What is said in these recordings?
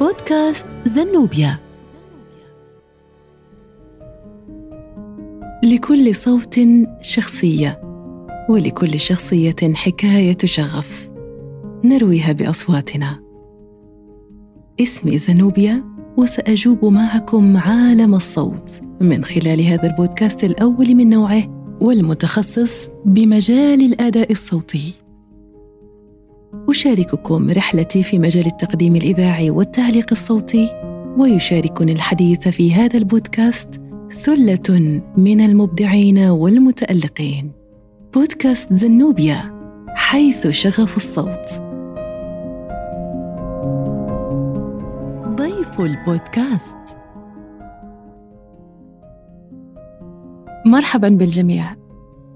بودكاست زنوبيا. لكل صوت شخصية ولكل شخصية حكاية شغف. نرويها بأصواتنا. اسمي زنوبيا وسأجوب معكم عالم الصوت. من خلال هذا البودكاست الأول من نوعه والمتخصص بمجال الأداء الصوتي. أشارككم رحلتي في مجال التقديم الإذاعي والتعليق الصوتي ويشاركني الحديث في هذا البودكاست ثلة من المبدعين والمتألقين. بودكاست زنوبيا حيث شغف الصوت. ضيف البودكاست. مرحبا بالجميع.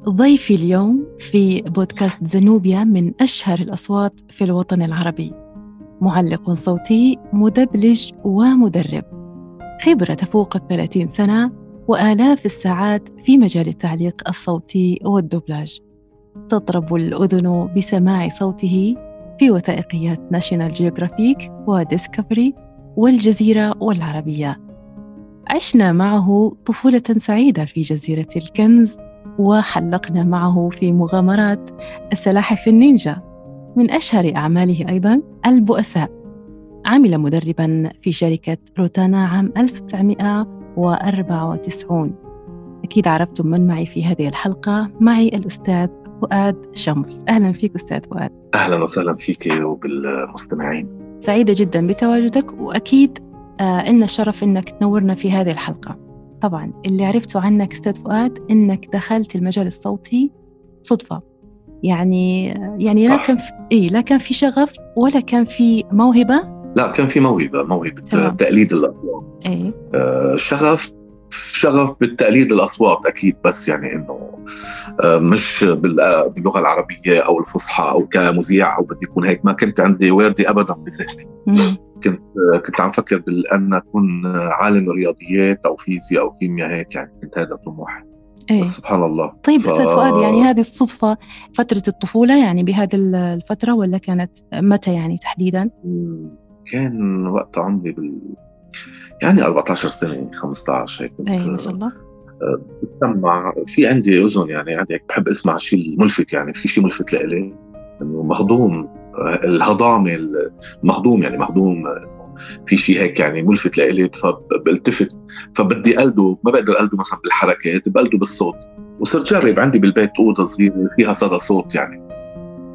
ضيفي اليوم في بودكاست زنوبيا من أشهر الأصوات في الوطن العربي. معلق صوتي مدبلج ومدرب. خبرة تفوق الثلاثين سنة وآلاف الساعات في مجال التعليق الصوتي والدبلاج. تطرب الأذن بسماع صوته في وثائقيات ناشونال جيوغرافيك وديسكفري والجزيرة والعربية. عشنا معه طفولة سعيدة في جزيرة الكنز وحلقنا معه في مغامرات السلاحف النينجا من أشهر أعماله أيضا البؤساء. عمل مدربا في شركة روتانا عام 1994 أكيد عرفتم من معي في هذه الحلقة معي الأستاذ فؤاد شمس. أهلا فيك أستاذ فؤاد. أهلا وسهلا فيك وبالمستمعين سعيدة جدا بتواجدك وأكيد آه لنا الشرف أنك تنورنا في هذه الحلقة. طبعا اللي عرفته عنك أستاذ فؤاد إنك دخلت المجال الصوتي صدفة. يعني يعني لا كان في إيه لا كان في شغف ولا كان في موهبة؟ لا كان في موهبة موهبة تمام. تقليد الاصوات إيه. آه شغف شغف بالتقليد الاصوات أكيد بس يعني إنه آه مش باللغة العربية أو الفصحى أو كمذيع أو بدي يكون هيك. ما كنت عندي واردة ابدا بذهني. كنت كنت عم فكر بان أكون عالم رياضيات أو فيزياء أو كيمياء هيك يعني كنت هذا طموحي. إيه؟ سبحان الله. طيب ف... أستاذ فؤاد يعني هذه الصدفة فترة الطفولة يعني بهذه الفترة ولا كانت متى يعني تحديدا؟ كان وقت عمري بال يعني 14 سنة 15 هيك اي ما شاء الله. بسمع في عندي أذن يعني عندي بحب أسمع شيء الملفت يعني في شيء ملفت لإلي. إنه مهضوم الهضامة المهضوم يعني مهضوم في شيء هيك يعني ملفت لإلي فبلتفت فبدي قلده ما بقدر قلده مثلا بالحركات بقلده بالصوت. وصرت جرب عندي بالبيت أوضة صغيرة فيها صدى صوت يعني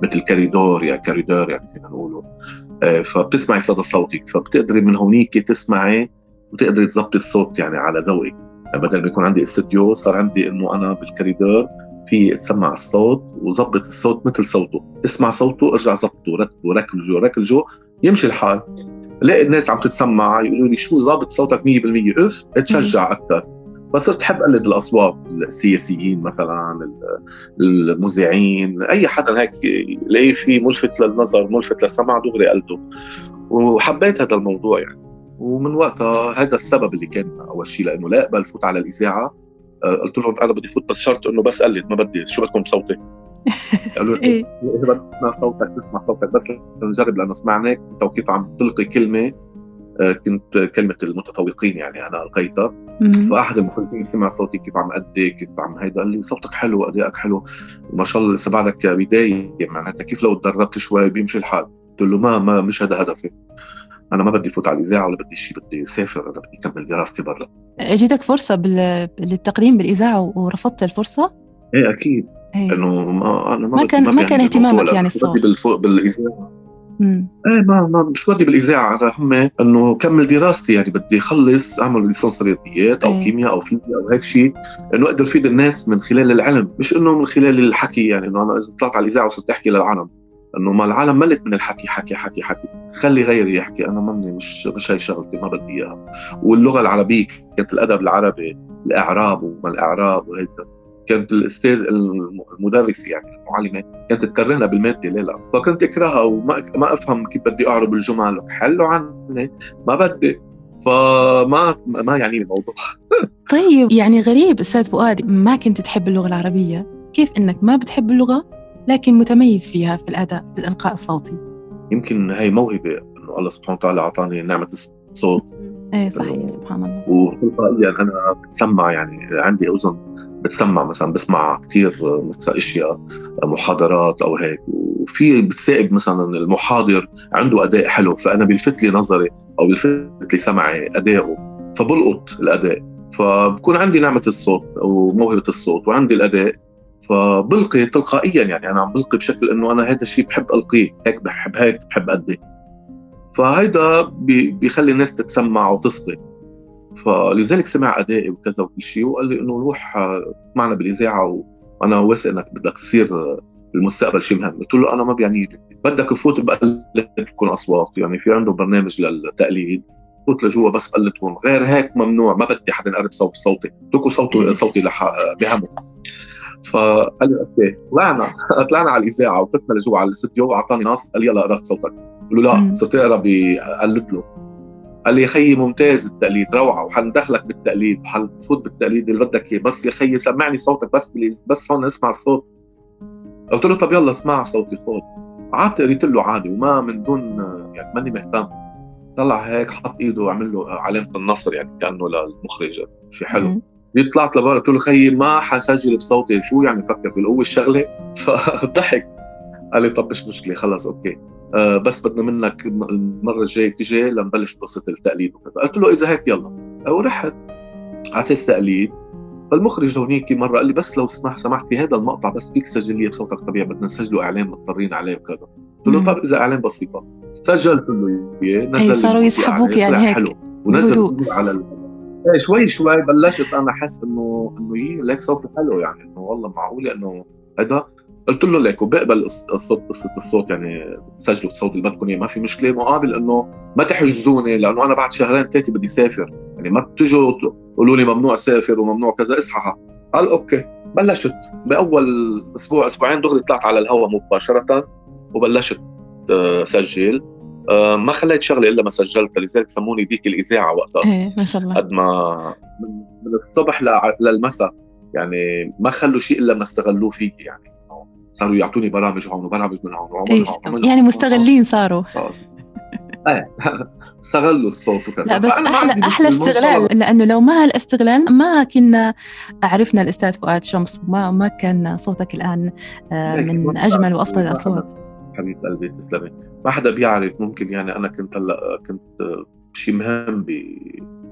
مثل كاريدور يعني كاريدور يعني فينا نقوله. آه، فبتسمعي صدى صوتك فبتقدري من هونيك تسمعي وتقدري تظبطي الصوت يعني على ذوقك. يعني بدل ما يكون عندي استوديو صار عندي إنه أنا بالكاريدور في تسمع الصوت وظبط الصوت مثل صوته. اسمع صوته ارجع ظبطه ركبه ركلجو ركلجو يمشي الحال. لاقي الناس عم تتسمع يقولوا لي شو ظابط صوتك 100% اف اتشجع أكثر فصرت أحب أقلد الأصوات السياسيين مثلا المذيعين أي حدا هيك لاقي في ملفت للنظر ملفت للسمع دغري قلده وحبيت هذا الموضوع يعني. ومن وقتها هذا السبب اللي كان أول شيء لأنه لا اقبل فوت على الإذاعة. آه، قلت لهم أنا بدي فوت بس شرط إنه بس قلد ما بدي. شو بدكم بصوتي؟ قالوا لي إيه؟ اذا بدك تسمع صوتك تسمع صوتك بس نجرب لأنه سمعناك. أنت وكيف عم تلقي كلمة آه، كنت كلمة المتفوقين يعني أنا ألقيتها. فأحد المخرجين سمع صوتي كيف عم أدي كيف عم هيدا. قال لي صوتك حلو أدائك حلو. وما شاء الله لسه بعدك بداية. معناتها كيف لو تدربت شوي بيمشي الحال. قلت له ما ما مش هذا هدفي. أنا ما بدي فوت على الإذاعة ولا بدي شيء بدي أسافر أنا بدي أكمل دراستي برا. اجتك فرصة للتقديم بالإذاعة ورفضت الفرصة؟ إيه أكيد. إيه. إنه ما أنا ما, ما كان ما كان اهتمامك يعني الصوت بالإذاعة. إيه ما ما مش بدي بالإذاعة. أنا هم إنه كمل دراستي يعني بدي اخلص أعمل ليسانس رياضيات أو إيه. كيمياء أو فيزياء أو هيك شيء إنه أقدر أفيد الناس من خلال العلم. مش إنه من خلال الحكي يعني إنه أنا إذا طلعت على الإذاعة وصرت أحكي للعالم. إنه ما العالم ملت من الحكي حكي حكي حكي. خلي غيري يحكي. أنا ماني مش مش هي شغلتي ما بدي إياها. واللغة العربية كانت الأدب العربي الإعراب وما الإعراب وهيك. كانت الأستاذ المدرسة يعني المعلمة كانت تكرهنا بالمادة لا فكنت أكرهها وما ما أفهم كيف بدي أعرب الجمل حلوا عني ما بدي. فما ما يعني الموضوع. طيب يعني غريب أستاذ فؤاد ما كنت تحب اللغة العربية؟ كيف إنك ما بتحب اللغة؟ لكن متميز فيها في الأداء في الإلقاء الصوتي. يمكن هي موهبة إنه الله سبحانه وتعالى أعطاني نعمة الصوت. إيه صحيح سبحان الله. وتلقائيا أنا بتسمع يعني عندي أذن بتسمع مثلا بسمع كثير مثلا أشياء محاضرات أو هيك. وفي بتسائب مثلا المحاضر عنده أداء حلو. فأنا بيلفت لي نظري أو بيلفت لي سمعي أداؤه فبلقط الأداء. فبكون عندي نعمة الصوت أو موهبه الصوت وعندي الأداء. فبلقي تلقائيا يعني أنا عم بلقي بشكل إنه أنا هذا الشيء بحب ألقيه. هيك بحب هيك بحب ادي فهيدا بيخلي الناس تتسمع وتصغي. فلذلك سمع أدائي وكذا وكل شيء وقال لي إنه روح معنا بالإذاعة وأنا واثق إنك بدك تصير بالمستقبل شيء مهم. قلت له أنا ما بيعني لي. بدك فوت بقلد تكون أصوات. يعني في عنده برنامج للتقليد. فوت لجوا بس قلدهم غير هيك ممنوع. ما بدي حدا يقرب صوت صوتي. اتركوا صوتي صوتي لح بهمه. فقال لي okay طلعنا. طلعنا على الإذاعة وفتنا لجوا على الاستديو واعطاني نص قال لي يلا اقرأ صوتك. قلت له لا صرت أقرأ بقلد له قال لي يا خيي ممتاز التقليد روعة وحندخلك بالتقليد وحنفوت بالتقليد اللي بدك إياه. بس يا خيي سمعني صوتك بس please بس هون اسمع الصوت. قلت له طب يلا اسمع صوتي خذ. قعدت قريت له عادي وما من دون يعني ماني مهتم. طلع هيك حط إيده وعمل له علامه النصر يعني كأنه للمخرج شيء حلو. طلعت لبرا قلت له خيي ما حسجل بصوتي شو يعني فكر بالقوة الشغلة؟ فضحك. قال لي طب مش مشكلة؟ خلص okay. آه بس بدنا منك المرة الجاية تجي لنبلش قصة التقليد وكذا. قلت له إذا هيك يلا. ورحت على أساس تقليد. فالمخرج هونيك مرة قال لي بس لو سمح سمحت في هذا المقطع بس فيك تسجل لي بصوتك. طبيعي بدنا نسجله إعلان مضطرين عليه وكذا. قلت له طب إذا إعلان بسيطه سجلت له إياه نزل صاروا يسحبوك يعني هيك حلو. ونزل على. إيه شوي شوي بلشت أنا أحس إنه إنه يي ليك صوتي حلو يعني إنه والله معقولة إنه هذا قلت له ليك وبقبل الصوت قصه الصوت يعني سجلوا الصوت اللي بدكم إياه ما في مشكلة مقابل إنه ما تحجزوني لأنه أنا بعد شهرين ثلاثة بدي سافر يعني ما بتجوا تقولوا لي ممنوع سافر وممنوع كذا اصحى قال أوكي بلشت. بأول أسبوع أسبوعين دغري طلعت على الهواء مباشرة وبلشت آه، سجل. ما خليت شغله إلا ما سجلتها لذلك سموني ديك الإذاعة وقتها. إيه ما شاء الله. قد ما من الصبح للمساء يعني ما خلوا شيء إلا ما استغلوه فيي يعني. صاروا يعطوني برامج هون وبرامج من هون وعمل هون يعني مستغلين صاروا. إيه استغلوا الصوت وكذا. لا بس أحلى أحلى استغلال لأنه لو ما هالاستغلال ما كنا عرفنا الأستاذ فؤاد شمس ما ما كان صوتك الآن آه، من أجمل وأفضل الأصوات. حبيبة قلبي تسلمي. ما حدا بيعرف ممكن يعني أنا كنت هلا كنت شيء مهم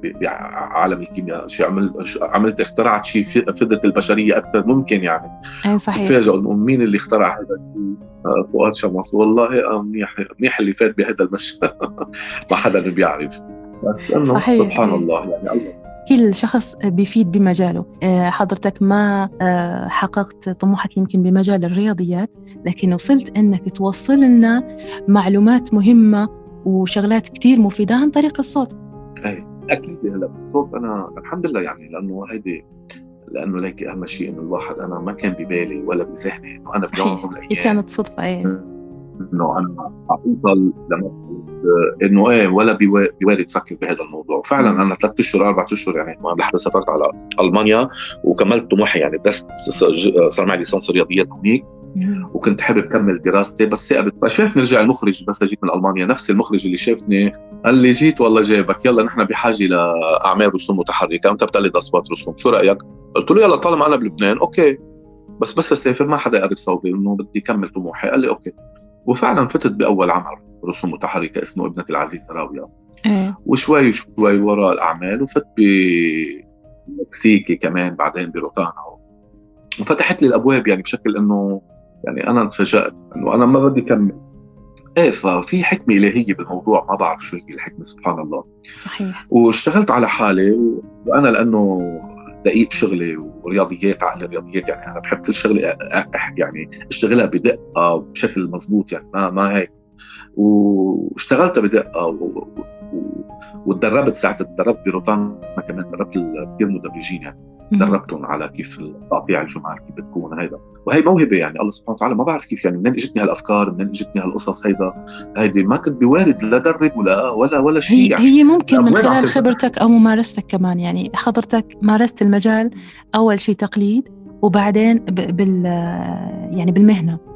بعالم الكيمياء شيء عملت عملت اخترعت شيء فدت البشرية أكثر ممكن يعني. أي صحيح. تتفاجئوا إنه مين اللي اخترع هذا فؤاد شمس والله آه، منيح منيح اللي فات بهذا المشهد. ما حدا بيعرف. بس صحيح. سبحان الله يعني الله. كل شخص بيفيد بمجاله. آه، حضرتك ما حققت طموحك يمكن بمجال الرياضيات لكن وصلت إنك توصل لنا معلومات مهمة وشغلات كتير مفيدة عن طريق الصوت. أي أكيد هلا بالصوت. أنا الحمد لله يعني لأنه هيدي لأنه ليك أهم شيء إنه الواحد أنا ما كان ببالي ولا بذهني إنه أنا بيوم من الأيام كانت صدفة إيه. إنه أنا اوصل إنه إيه ولا بوارد تفكر بهذا الموضوع. وفعلا أنا ثلاث أشهر أربع أشهر يعني لحتى سافرت على ألمانيا وكملت طموحي يعني. درست صار معي ليسانس رياضيات هنيك وكنت حابب كمل دراستي بس صاقبت فشافني رجع المخرج بس جيت من ألمانيا. نفس المخرج اللي شافني قال لي جيت والله جايبك. يلا نحن بحاجة لاعمال رسوم متحركة. أنت بتقلد أصوات رسوم. شو رأيك؟ قلت له يلا طالما أنا بلبنان okay. بس بس اسافر ما حدا يقرب صوتي إنه بدي كمل طموحي. قال لي okay. وفعلا فتت بأول عمل. رسوم متحركة اسمه ابنه العزيز راوية. إيه. وشوي شوي وراء الأعمال وفت بمكسيكي كمان بعدين بروتانا. وفتحت لي الأبواب يعني بشكل إنه يعني أنا تفاجات إنه أنا ما بدي كمل. إيه ففي حكمة إلهية بالموضوع ما بعرف شو هي الحكمة سبحان الله. صحيح. واشتغلت على حالي وأنا لأنه دقيق بشغلي ورياضيات على الرياضيات يعني أنا بحب كل شغلة يعني أشتغلها بدقة بشكل مضبوط يعني ما ما هيك. واشتغلتها بدقه و... و... وتدربت ساعتها تدربت بروتانا كمان دربت كثير مدربين يعني. دربتهم على كيف تقطيع الجمل كيف بتكون هيدا. وهي موهبة يعني الله سبحانه وتعالى ما بعرف كيف يعني منين اجتني هالأفكار منين اجتني هالقصص هيدا؟ هيدي ما كنت بوارد لا درب ولا ولا ولا شيء يعني. هي ممكن من خلال خبرتك أو ممارستك كمان يعني. حضرتك مارست المجال أول شيء تقليد وبعدين بال يعني بالمهنة.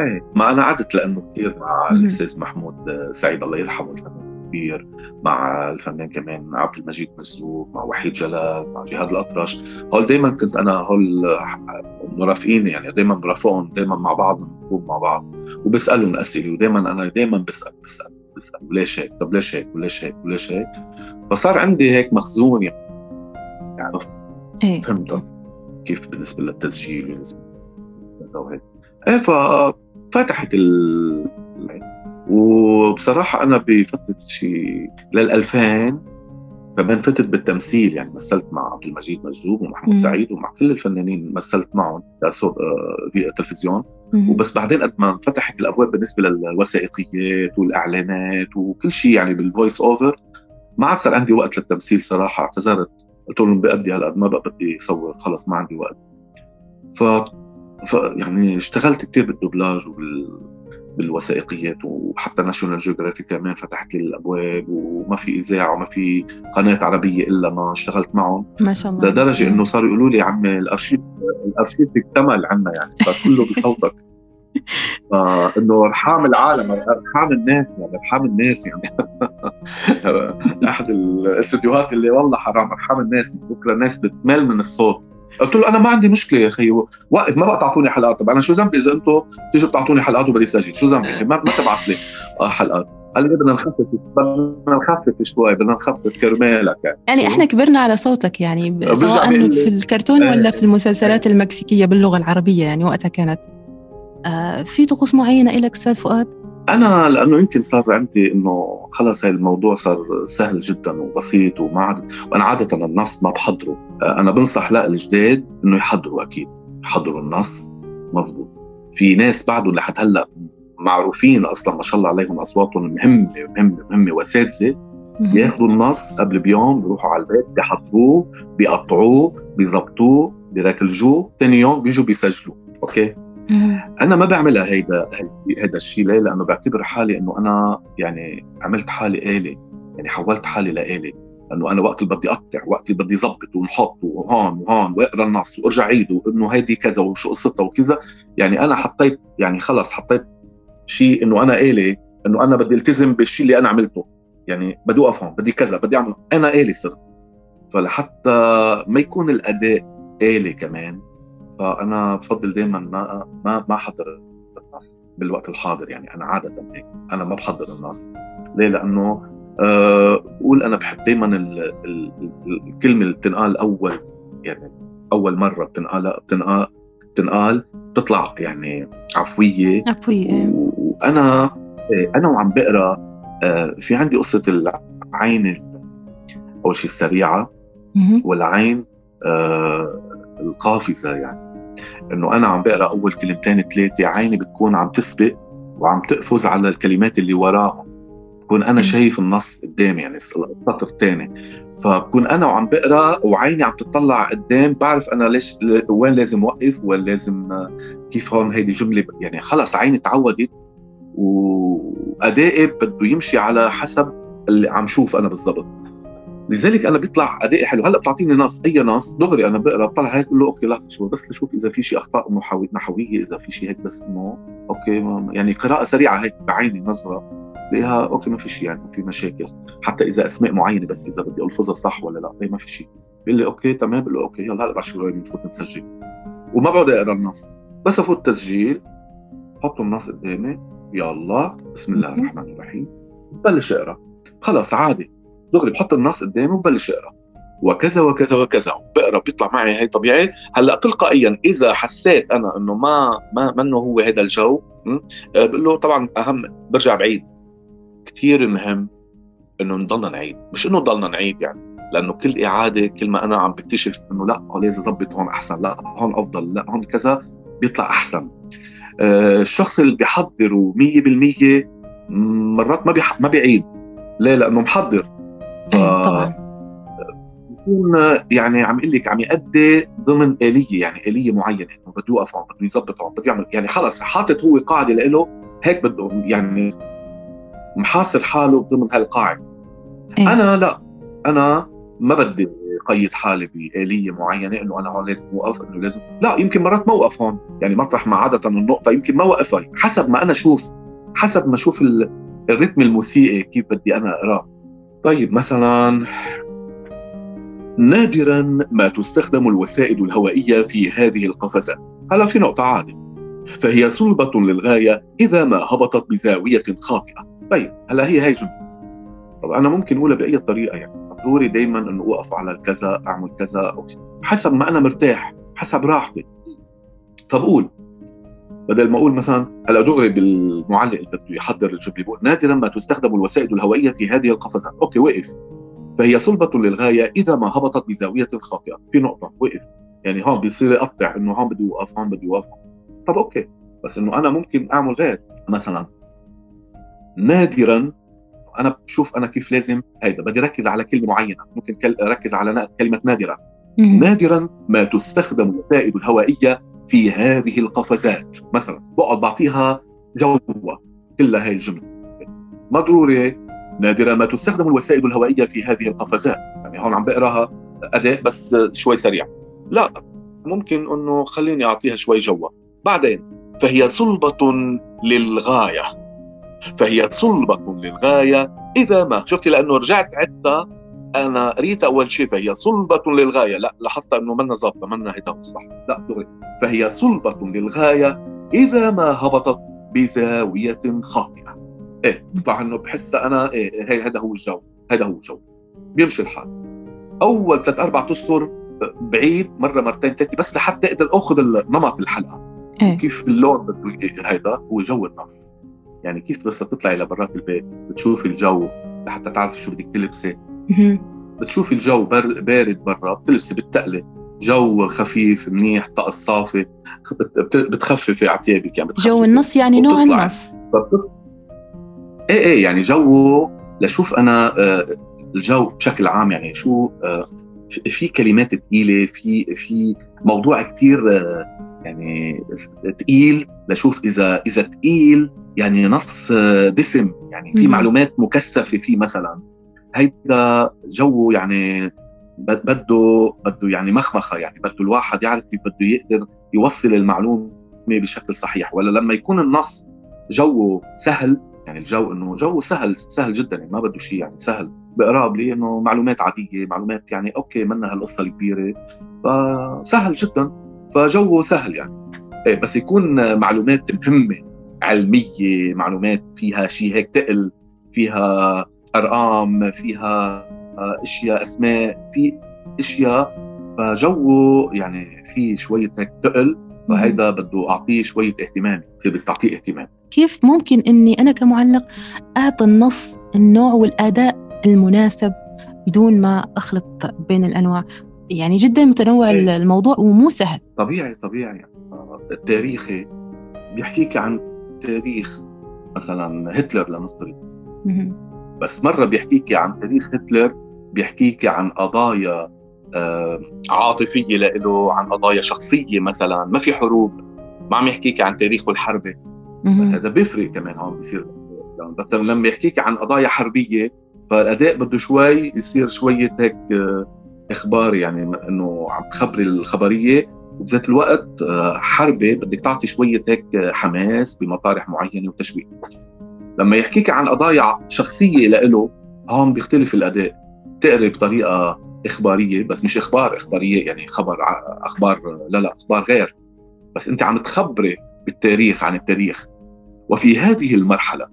إيه ما أنا قعدت لأنه كثير مع الأستاذ محمود سعيد الله يرحمه الفنان الكبير مع الفنان كمان عبد المجيد مسلوب مع وحيد جلال مع جهاد الأطرش. هول دائما كنت أنا هول مرافقين يعني دائما برافقهم دائما مع بعض بنكون مع بعض وبسألهم أسئلة ودائما أنا دائما بسأل بسأل بسأل وليش هيك؟ طب ليش هيك؟ وليش هيك؟ وليش هيك؟ فصار عندي هيك مخزون يعني, يعني إيه. فهمت؟ كيف بالنسبة للتسجيل بالنسبة وهيك. ففتحت ال وبصراحة أنا بفترة شيء لل 2000 كمان فتت بالتمثيل يعني مثلت مع عبد المجيد مجذوب ومحمود. سعيد ومع كل الفنانين مثلت معهم في التلفزيون. وبس بعدين قد ما انفتحت الأبواب بالنسبة للوثائقيات والإعلانات وكل شيء يعني بال voice over ما عاد صار عندي وقت للتمثيل صراحة اعتذرت قلت لهم بقدي هالقد ما بقى بدي أصور خلص ما عندي وقت. ف... يعني اشتغلت كثير بالدوبلاج وبال بالوثائقيات وحتى National Geographic كمان فتحت لي الأبواب وما في إذاعة وما في قناة عربية إلا ما اشتغلت معهم. ما شاء الله. لدرجة إنه صاروا يقولوا لي عمي الارشيف الأرشيف اكتمل عنا يعني صار كله بصوتك. فإنه أرحام العالم أرحام الناس يعني أرحام الناس يعني. أحد الاستديوهات اللي والله حرام أرحام الناس. بكرة الناس بتمل من الصوت. قلت له أنا ما عندي مشكلة يا أخي وقف ما بقى تعطوني حلقات طب أنا شو ذنبي إذا أنتم تيجوا بتعطوني حلقات وبدي اسجل شو ذنبي؟ أخي ما, ما تبعت لي. آه، حلقات قال لي بدنا نخفف بدنا نخفف شوي بدنا نخفف كرمالك يعني. يعني إحنا كبرنا على صوتك يعني سواء في الكرتون ولا آه. في المسلسلات المكسيكية باللغة العربية يعني وقتها كانت. آه في طقوس معينة لك أستاذ فؤاد؟ أنا لأنه يمكن صار عندي إنه خلص هاي الموضوع صار سهل جدا وبسيط وما عاد وأنا عادة النص ما بحضره. أنا بنصح لا الجداد إنه يحضروا أكيد. يحضروا النص. مزبوط. في ناس بعدهم لحد هلأ معروفين أصلا ما شاء الله عليهم أصواتهم مهمه مهمه مهمة واساتذه بياخذوا النص قبل بيوم بيروحوا على البيت بيحضروه بيقطعوه بيظبطوه بيركلجوه. ثاني يوم بيجوا بيسجلوا. أوكي؟ أنا ما بعملها هيدا هيدا الشيء ليه؟ لأنه بعتبر حالي إنه أنا يعني عملت حالي آلة يعني حولت حالي لآلة انه أنا وقت اللي بدي أقطع وقت اللي بدي ظبط ونحط وهون وهون وأقرأ النص وأرجع عيده وإنه هيدي كذا وشو قصتها وكذا. يعني أنا حطيت يعني خلص حطيت شيء إنه أنا آلة إنه أنا بدي التزم بالشيء اللي أنا عملته. يعني بدي أوقف هون بدي كذا بدي أعمل أنا آلة صرت. فلحتى ما يكون الأداء آلة كمان فأنا بفضل دائما ما ما ما أحضر النص بالوقت الحاضر يعني أنا عادة هيك أنا ما بحضر النص. ليه؟ لأنه أه بقول أنا بحب دائما الكلمة اللي بتنقال أول يعني أول مرة بتنقال بتنقال بتنقال بتطلع يعني عفوية. عفوية إيه. وأنا إيه، أنا وعم بقرأ أه في عندي قصة العين أول شيء السريعة والعين أه القافزة يعني. إنه أنا عم بقرأ أول كلمتين ثلاثة عيني بتكون عم تسبق وعم تقفز على الكلمات اللي وراهم. بكون أنا شايف النص قدامي يعني السطر الثاني فبكون أنا وعم بقرأ وعيني عم تطلع قدام بعرف أنا ليش وين لازم أوقف وين لازم كيف هون هيدي جملة يعني خلص عيني تعودت وأدائي بده يمشي على حسب اللي عم شوف أنا بالضبط. لذلك أنا بيطلع ادائي حلو. هلأ بتعطيني نص. أي نص؟ دغري أنا بقرأ بطلع هيك بقول له okay لحظه شوي بس لشوف إذا في شيء أخطاء نحوية إذا في شيء هيك بس إنه okay ما يعني قراءة سريعة هيك بعيني نظرة بلاقيها okay ما في شيء يعني ما في مشاكل. حتى إذا أسماء معينة بس إذا بدي الفظها صح ولا لا ما في شيء بيقول لي okay تمام. بقول له okay يلا هلأ بعد شوي بنفوت نسجل. وما بقعد أقرأ النص. بس أفوت تسجيل. بحط النص قدامي. الله بسم الله الرحمن الرحيم. بلش أقرأ. خلص عادي. دغري بحط النص قدامي وبلش اقرا وكذا وكذا وكذا. بقرأ بيطلع معي هي طبيعي. هلأ تلقائيا إذا حسيت أنا إنه ما ما منه هو هذا الجو آه، بقول له طبعا أهم برجع بعيد. كثير مهم إنه نضلنا نعيد. مش إنه ضلنا نعيد يعني لأنه كل إعادة كل ما أنا عم بكتشف إنه لأ لازم أظبط هون أحسن لأ هون أفضل لأ هون كذا بيطلع أحسن. آه، الشخص اللي بيحضر 100% مرات ما ما بيعيد. ليه؟ لأنه محضر. إيه، طبعا. بكون يعني عم أقول لك عم يأدي ضمن آلية يعني آلية معينة إنه بده يوقف هون بده يظبط هون بده يعمل يعني خلص حاطط هو قاعدة له هيك بده يعني محاصر حاله ضمن هالقاعدة. إيه؟ أنا لا أنا ما بدي قيد حالي بآلية معينة إنه أنا هون لازم أوقف إنه لازم لا يمكن مرات ما أوقف هون يعني مطرح ما عادة النقطة يمكن ما وقفها حسب ما أنا أشوف حسب ما أشوف الريتم الموسيقي كيف بدي أنا أقرأه. طيب مثلا نادرا ما تستخدم الوسائد الهوائية في هذه القفزات هلا في نقطة عالية فهي صلبة للغاية إذا ما هبطت بزاوية خاطئة. طيب هلا هي هي جملة. طب أنا ممكن أقولها بأي طريقة يعني. ضروري دايما إنه أوقف على الكذا أعمل كذا حسب ما أنا مرتاح حسب راحتي. فبقول بدل ما أقول مثلا هلا دغري بالمعلق اللي بده يحضر الجمله بقول نادرا ما تستخدم الوسائد الهوائية في هذه القفزات. okay وقف. فهي صلبة للغاية إذا ما هبطت بزاوية خاطئة. في نقطة. وقف. يعني هون بيصير يقطع إنه هون بدي أوقف هون بدي أوقف طب okay. بس إنه أنا ممكن أعمل غير. مثلا نادرا أنا بشوف أنا كيف لازم هيدا بدي ركز على كلمة معينة. ممكن اركز على كلمة نادرا. نادرا ما تستخدم الوسائد الهوائية في هذه القفزات. مثلا بقعد بعطيها جوة كلها هاي الجملة. ما ضروري نادرا ما تستخدم الوسائد الهوائية في هذه القفزات. يعني هون عم بقراها اداء بس شوي سريع. لا ممكن إنه خليني أعطيها شوي جوة. بعدين فهي صلبة للغاية. فهي صلبة للغاية. إذا ما شفتي؟ لأنه رجعت عدتها أنا قريتها أول شيء فهي صلبة للغاية. لا لاحظت أنه منا ظابطة منا هيدا الصح لا دغري. فهي صلبة للغاية إذا ما هبطت بزاوية خاطئة. إيه بطلع أنه بحسها أنا إيه هي هذا هو الجو هذا هو الجو. بيمشي الحال. أول ثلاث أربع أسطر بعيد مرة مرتين ثلاثة بس لحتى أقدر أخذ نمط الحلقة. إيه؟ كيف اللون بده هيدا هو جو النص. يعني كيف بس تطلعي لبرات البيت بتشوفي الجو لحتى تعرفي شو بدك تلبسي. بتشوفي الجو بارد برا بتلبسي بالتقلة. جو خفيف منيح طقس صافي. بتخففي على ثيابك يعني بتخففي جو النص يعني نوع النص. إيه إيه يعني جو لشوف أنا آه، الجو بشكل عام يعني شو آه، في كلمات ثقيله في في موضوع كثير آه، يعني ثقيل لشوف إذا إذا ثقيل يعني نص دسم. يعني في معلومات مكثفة فيه مثلا. هيدا جو يعني بده بده يعني مخمخة يعني بده الواحد يعرف كيف بده يقدر يوصل المعلومة بشكل صحيح. ولا لما يكون النص جوه سهل يعني الجو إنه جو سهل سهل جدا يعني ما بده شيء يعني سهل. بقراب لي إنه معلومات عادية معلومات يعني أوكي منا هالقصة الكبيرة. فسهل جدا. فجوه سهل يعني. إيه بس يكون معلومات مهمة علمية معلومات فيها شيء هيك تقل فيها أرقام فيها أشياء أسماء في أشياء. فجوه يعني في شوية هيك تقل فهيدا بده أعطيه شوية اهتمام بصير بدك تعطيه اهتمام. كيف ممكن إني أنا كمعلق أعطي النص النوع والأداء المناسب بدون ما أخلط بين الأنواع؟ يعني جدا متنوع إيه. الموضوع ومو سهل. طبيعي طبيعي. التاريخي بيحكيك عن تاريخ مثلا هتلر لنفترض. بس مرة بيحكيك عن تاريخ هتلر بيحكيك عن قضايا آه عاطفية له عن قضايا شخصية مثلا ما في حروب ما عم يحكيك عن تاريخه الحربي. هذا بيفرق كمان هون بيصير. لما يحكيك عن قضايا حربية فالأداء بده شوي يصير شوية هيك آه، إخبار يعني إنه عم تخبري الخبرية. وبذات الوقت آه، حربة بدك تعطي شوية هيك حماس بمطارح معينة وتشويق. لما يحكيك عن قضايا شخصية لإله هون بيختلف الأداء. تقري بطريقة إخبارية بس مش إخبار إخبارية يعني خبر أخبار لا لا أخبار غير. بس أنت عم تخبري بالتاريخ عن التاريخ. وفي هذه المرحلة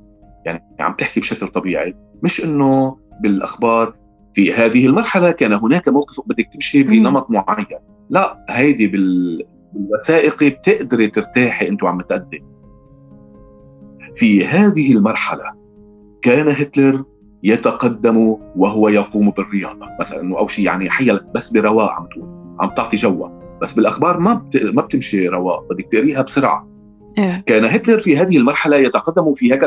يعني عم تحكي بشكل طبيعي مش إنه بالأخبار. في هذه المرحلة كان هناك موقف بدك تمشي بنمط معين. لا هيدي بالوثائقي بتقدري ترتاحي أنتم عم تأدي. في هذه المرحلة كان هتلر يتقدم وهو يقوم بالرياضة مثلا أو شيء يعني حيا بس برواء عم تقول عم تعطي جوا بس بالأخبار ما بت... ما بتمشي رواء بدك تقريها بسرعة. إيه. كان هتلر في هذه المرحلة يتقدم في هيك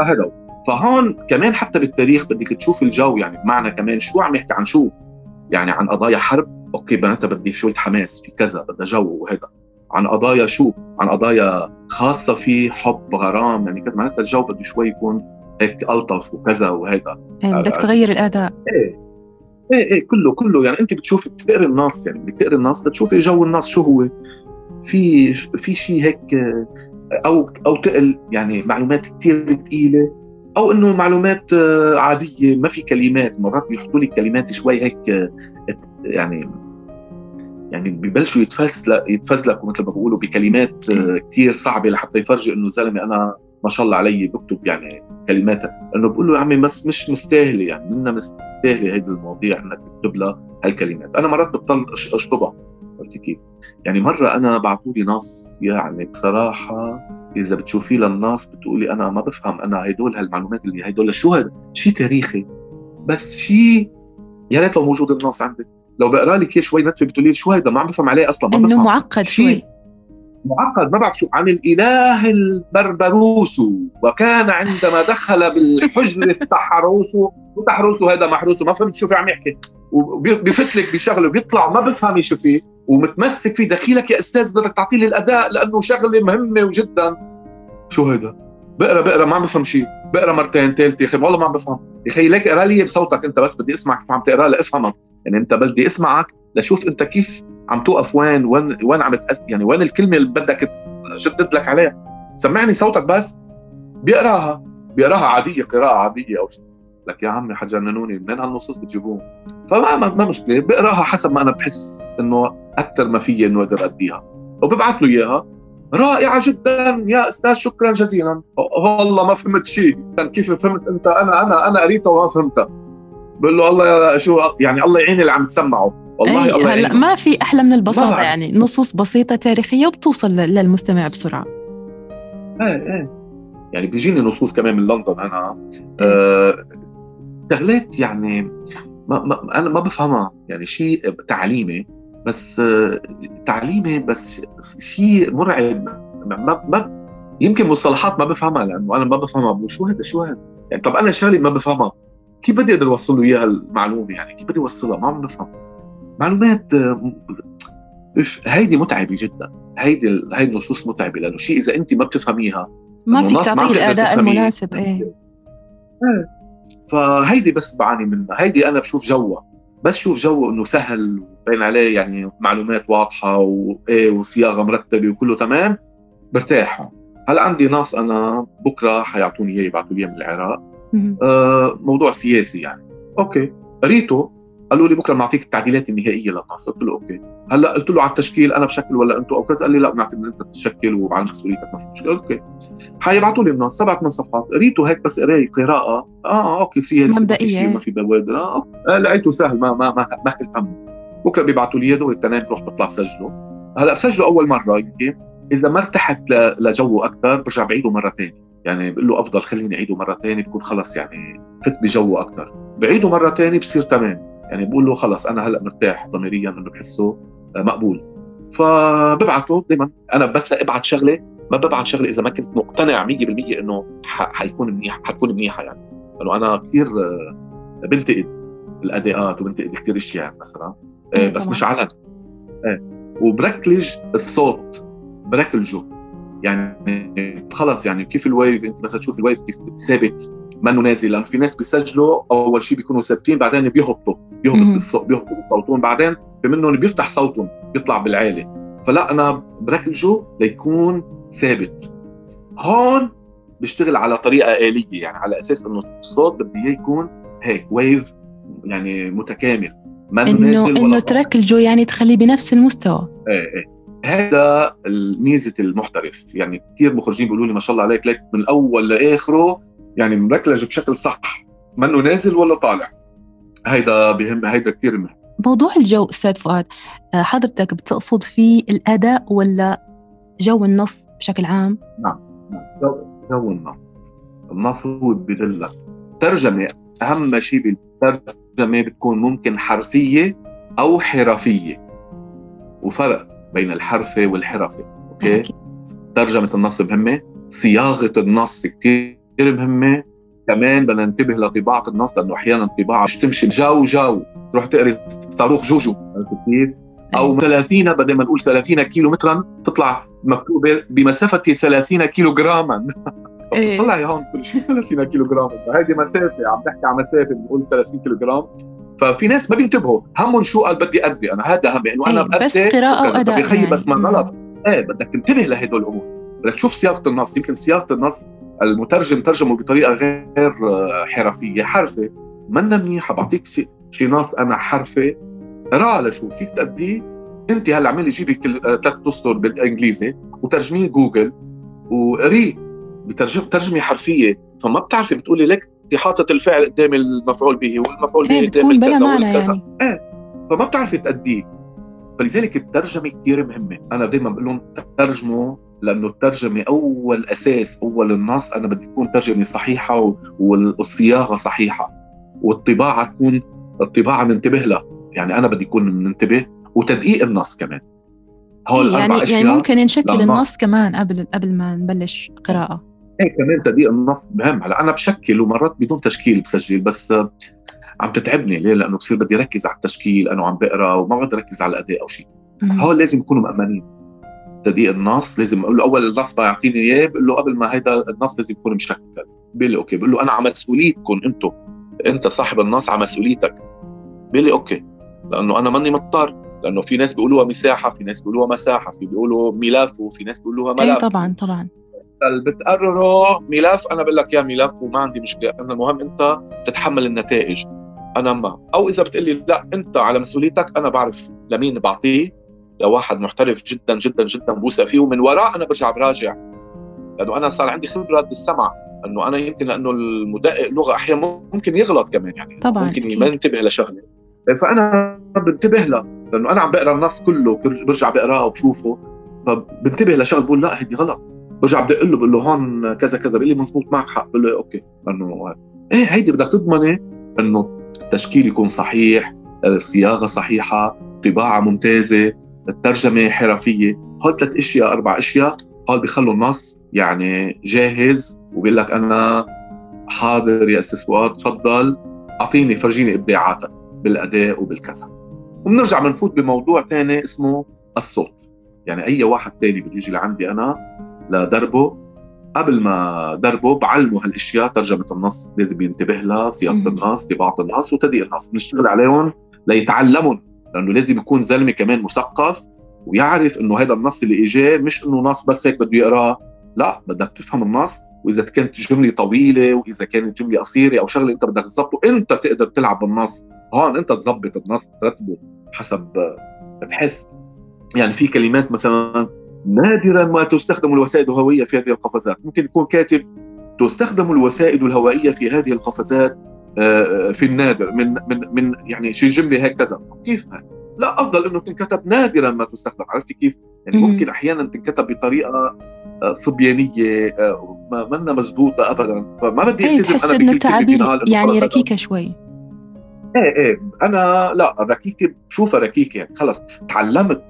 هذا فهون كمان حتى بالتاريخ بدك تشوف الجو يعني بمعنى كمان شو عم يحكي عن شو؟ يعني عن قضايا حرب. أوكي بناتها بدي شوية حماس في كذا بدها جو وهذا عن قضايا شو؟ عن قضايا خاصة في حب غرام يعني كذا. معناتها الجو بده شوي يكون هيك ألطف وكذا وهيدا. يعني بدك تغير الأداء. إيه. إيه إيه كله كله. يعني أنت بتشوفي بتقري النص يعني بتقري النص بتشوفي جو النص شو هو. في في شيء هيك أو أو تقل يعني معلومات كثير ثقيله أو إنه معلومات آه، عادية ما في كلمات. مرات بيحطوا لي كلمات شوي هيك آه، يعني يعني ببلشوا يتفزلك يتفزلكوا مثل ما بيقولوا بكلمات آه، كثير صعبة لحتى يفرجي إنه زلمة أنا ما شاء الله علي بكتب يعني كلمات إنه بقول له يا عمي بس مش مستاهلة يعني منا مستاهلة هيدي المواضيع إنك تكتب لها هالكلمات أنا مرات بضطر أشطبها عرفتي كيف؟ يعني مرة أنا بعثوا لي نص يعني بصراحة إذا بتشوفيه للنص بتقولي أنا ما بفهم أنا هدول هالمعلومات اللي هدول شو هذا؟ شيء تاريخي بس شيء يا ريت لو موجود النص عندك لو بقرا لك شوي نتفه بتقولي شو هذا ما عم بفهم عليه أصلا ما إنه بفهم. معقد شوي. معقد ما بعرف شو. عن الإله البربروس. وكان عندما دخل بالحجر تحروس وتحروس هذا محروس ما فهمت شو في عم يحكي. وبيفت لك بشغله بيطلع ما بفهم شو فيه ومتمسك فيه. دخيلك يا أستاذ بدك تعطي لي الأداء لأنه شغلة مهمة وجدا. شو هذا بقرا بقرا ما عم بفهم شيء بقرا مرتين ثالثه يا أخي والله ما عم بفهم. يا أخي ليك اقرا لي بصوتك أنت بس بدي أسمعك كيف عم تقرا لافهمك يعني أنت بدي أسمعك لشوف أنت كيف عم توقف وين وين وين عم تأس... يعني وين الكلمة اللي بدك شدد لك عليها. سمعني صوتك بس. بيقراها. بيقراها عادية قراءة عادية أو شيء. لك يا عمي حجننوني من هالنصوص بتجيبوهم؟ فما ما مشكلة. بقراها حسب ما أنا بحس إنه أكثر ما فيي إنه أقدر أديها. وببعث له إياها. رائعة جدا. يا أستاذ شكرا جزيلا. والله ما فهمت شيء. كيف فهمت أنت؟ أنا أنا أنا قريتها وما فهمتها. بقول له الله شو يعني الله يعين اللي عم تسمعه. والله أي الله هلا ما في أحلى من البساطة يعني نصوص بسيطة تاريخية وبتوصل للمستمع بسرعة. إيه إيه. يعني بيجيني نصوص كمان من لندن أنا. آه شغلات يعني ما, ما أنا ما بفهمها. يعني شيء تعليمي بس آه تعليمي بس شيء مرعب. ما, ما يمكن مصطلحات ما بفهمها لأنه أنا ما بفهمها. شو هذا شو هذا يعني طب أنا شغله ما بفهمها. كيف بدي أقدر أوصل له إياها المعلومة يعني؟ كيف بدي أوصلها؟ ما عم بفهم معلومات آه، هيدي متعبة جدا. هيدي هيدي النصوص متعبة لأنه شيء إذا انت ما بتفهميها ما فيك تعطيه الأداء المناسب إيه. إيه. فهيدي بس بعاني منها. هيدي أنا بشوف جوها. بس شوف جو إنه سهل وبين عليه يعني معلومات واضحة وايه وصياغة مرتبة وكله تمام. برتاح هلأ عندي ناس أنا بكرة حيعطوني اياه يبعثوا لي من العراق. آه موضوع سياسي يعني. okay. قريته قالوا لي بكرة بنعطيك التعديلات النهائية للنص قلت له okay. هلأ قلت له على التشكيل أنا بشكل ولا أنتم أو كذا قال لي لا بنعتبر أنت تشكل وعلى مسؤوليتك ما في مشكلة. okay. حيبعثوا لي النص سبعة من صفحات. قريته هيك بس قراي قراءة. آه okay سياسي مبدئية. ما في بوادر آه. آه. لقيته سهل ما ما ما, ما كنت هم بكرة بيبعثوا لي اياه التنين بروح بطلع بسجله. هلأ بسجله أول مرة يمكن إذا ما ارتحت لجوه أكثر برجع بعيده مرة ثانية يعني بقول له أفضل خليني اعيده مرة ثانية بكون خلص يعني فت بجوه أكثر بعيده مرة ثانية بصير تمام. يعني بقول له خلص أنا هلأ مرتاح ضميريا إنه بحسه آه، مقبول. فببعته دائما أنا بس لأبعت شغلة ما ببعت شغلة إذا ما كنت مقتنع 100% إنه حيكون منيح حتكون منيحة يعني. لأنه أنا كثير آه، بنتقد الأداءات وبنتقد كثير أشياء مثلا. آه، بس مش علن وبركلج الصوت بركلجه. يعني خلص يعني كيف ال wave انت بس تشوف ال wave كيف ثابت منه نازل لأنه في ناس بيسجلوا أول شيء بيكونوا ثابتين بعدين بيهبطوا بيهبط بالصوت بيهبطوا بصوتهم بعدين في منهم بيفتح صوتهم بيطلع بالعالي. فلا أنا بركلجه ليكون ثابت. هون بيشتغل على طريقة آلية يعني على أساس إنه الصوت بدي إياه يكون هيك ويف يعني متكامل ما إنه إنه تركجه يعني تخليه بنفس المستوى. إيه إيه. هذا ميزه المحترف. يعني كثير مخرجين بيقولوا لي ما شاء الله عليك ليك من الأول لآخره يعني مركلج بشكل صح. منه نازل ولا طالع؟ هيدا بهم هيدا كثير مهم. موضوع الجو أستاذ فؤاد آه، حضرتك بتقصد فيه الأداء ولا جو النص بشكل عام؟ نعم, نعم. جو, جو النص. النص هو بدلك ترجمة أهم شيء بالترجمة بتكون ممكن حرفية أو حرفية. وفرق. بين الحرفة والحرفة أوكي, أوكي. ترجمة النص مهمة صياغة النص كثير كثير مهمة كمان بدنا ننتبه لطباعة النص لأنه أحيانا طباعه مش تمشي. جو جو تروح تقري صاروخ جوجو كثير أو 30 بدل ما نقول 30 كيلو مترا تطلع مكتوبة بمسافة 30 كيلو جراما. طلعي هون شو 30 كيلو جرام هيدي مسافة عم نحكي عن مسافة بنقول 30 كيلو جرام ففي ناس ما بينتبهوا. همهم شو قال بدي أدي أنا؟ هذا همي انه أنا بس قراءة وأداء. بخيي يعني. بس ما غلط. إيه بدك تنتبه لهدول الأمور. بدك تشوف صياغه النص. يمكن صياغه النص المترجم ترجمه بطريقة غير حرفية. حرفة منا منيحه بعطيك شي نص أنا حرفة. قرا لشوف فيك تأديه أنت هلأ اعملي جيبي كل ثلاث أسطر بالإنجليزي وترجميه جوجل. وقريه بترجم ترجمة حرفية. فما بتعرفي بتقولي لك انت حاطط الفعل قدام المفعول به والمفعول به إيه، قدام الكذا والكذا. يعني. إيه فما بتعرفي تأديه. فلذلك الترجمة كثير مهمة. أنا دائما بقول لهم ترجموا لأنه الترجمة أول أساس أول النص أنا بدي تكون ترجمة صحيحة والصياغة صحيحة. والطباعة تكون الطباعة ننتبه لها. يعني أنا بدي اكون منتبه. وتدقيق النص كمان. هول إيه يعني أشياء يعني ممكن نشكل. النص كمان قبل قبل ما نبلش قراءة. إيه كمان تدقيق النص مهم. هلا أنا بشكل ومرات بدون تشكيل بسجل بس عم تتعبني. ليه؟ لأنه بصير بدي ركز على التشكيل أنا وعم بقرأ وما بدي اركز على الأداء أو شيء. هول لازم يكونوا مأمنين. تدقيق النص لازم أقول له أول النص بيعطيني إياه بقول له قبل ما هيدا النص لازم يكون مشكل. بيقول لي okay. بقول له أنا على مسؤوليتكم أنتم أنت صاحب النص على مسؤوليتك. بيقول لي okay. لأنه أنا ماني مضطر. لأنه في ناس بيقولوها مساحة في ناس بيقولوها مساحة في بيقولوا ملف وفي ناس بيقولوها ملف اي طبعا طبعا. بتقرره ملف أنا بقول لك يا ملف وما عندي مشكلة. أنا المهم أنت تتحمل النتائج. أنا ما. أو إذا بتقلي لا أنت على مسؤوليتك أنا بعرف لمين بعطيه. لواحد محترف جدا جدا جدا بوثق فيه ومن وراء أنا برجع براجع. لأنه أنا صار عندي خبرة بالسمع. أنه أنا يمكن لأنه المدقق لغة أحيانا ممكن يغلط كمان يعني. طبعا ممكن ما ينتبه لشغلة. فأنا بنتبه له. لأنه أنا عم بقرأ النص كله برجع بقراه وبشوفه فبنتبه لشغلة بقول لا هيدي غلط. برجع بدي أقول له بقول له هون كذا كذا بيقول لي مزبوط معك حق. بقول له أوكي. لأنه إيه هيدي بدك تضمني إنه التشكيل يكون صحيح الصياغة صحيحة طباعة ممتازة الترجمة حرفية. هول ثلاث أشياء أربع أشياء هول بيخلوا النص يعني جاهز. وبيقول لك أنا حاضر يا أستاذ فؤاد تفضل. أعطيني فرجيني إبداعاتك بالأداء وبالكذا وبنرجع بنفوت بموضوع ثاني اسمه الصوت. يعني أي واحد ثاني بده يجي لعندي أنا لدربه قبل ما دربه بعلمه هالأشياء ترجمة النص لازم ينتبه لها صياغه النص طباعة النص وتدقيق النص. بنشتغل عليهم ليتعلمهم لأنه لازم يكون زلمة كمان مثقف ويعرف إنه هذا النص اللي إجاه مش إنه نص بس هيك بده يقراه لا بدك تفهم النص وإذا كانت جملة طويلة وإذا كانت جملة قصيرة أو شغلة أنت بدك تظبطه أنت تقدر تلعب بالنص. هون أنت تظبط النص ترتبه حسب بتحس يعني في كلمات مثلا نادرا ما تستخدم الوسائد الهوائية في هذه القفزات. ممكن يكون كاتب تستخدم الوسائد الهوائية في هذه القفزات آه، في النادر من من من يعني شي جملة هيك كذا كيف؟ لا أفضل إنه تنكتب نادرا ما تستخدم. عرفتي كيف؟ يعني ممكن أحيانا تنكتب بطريقة آه، صبيانية آه، ما منا مزبوطة ابدا. فما بدي إيه، ألتزم أنا بكل التعابير يعني ركيكة شوي. إيه إيه. أنا لا ركيكه بشوفها ركيكة. يعني خلص تعلمت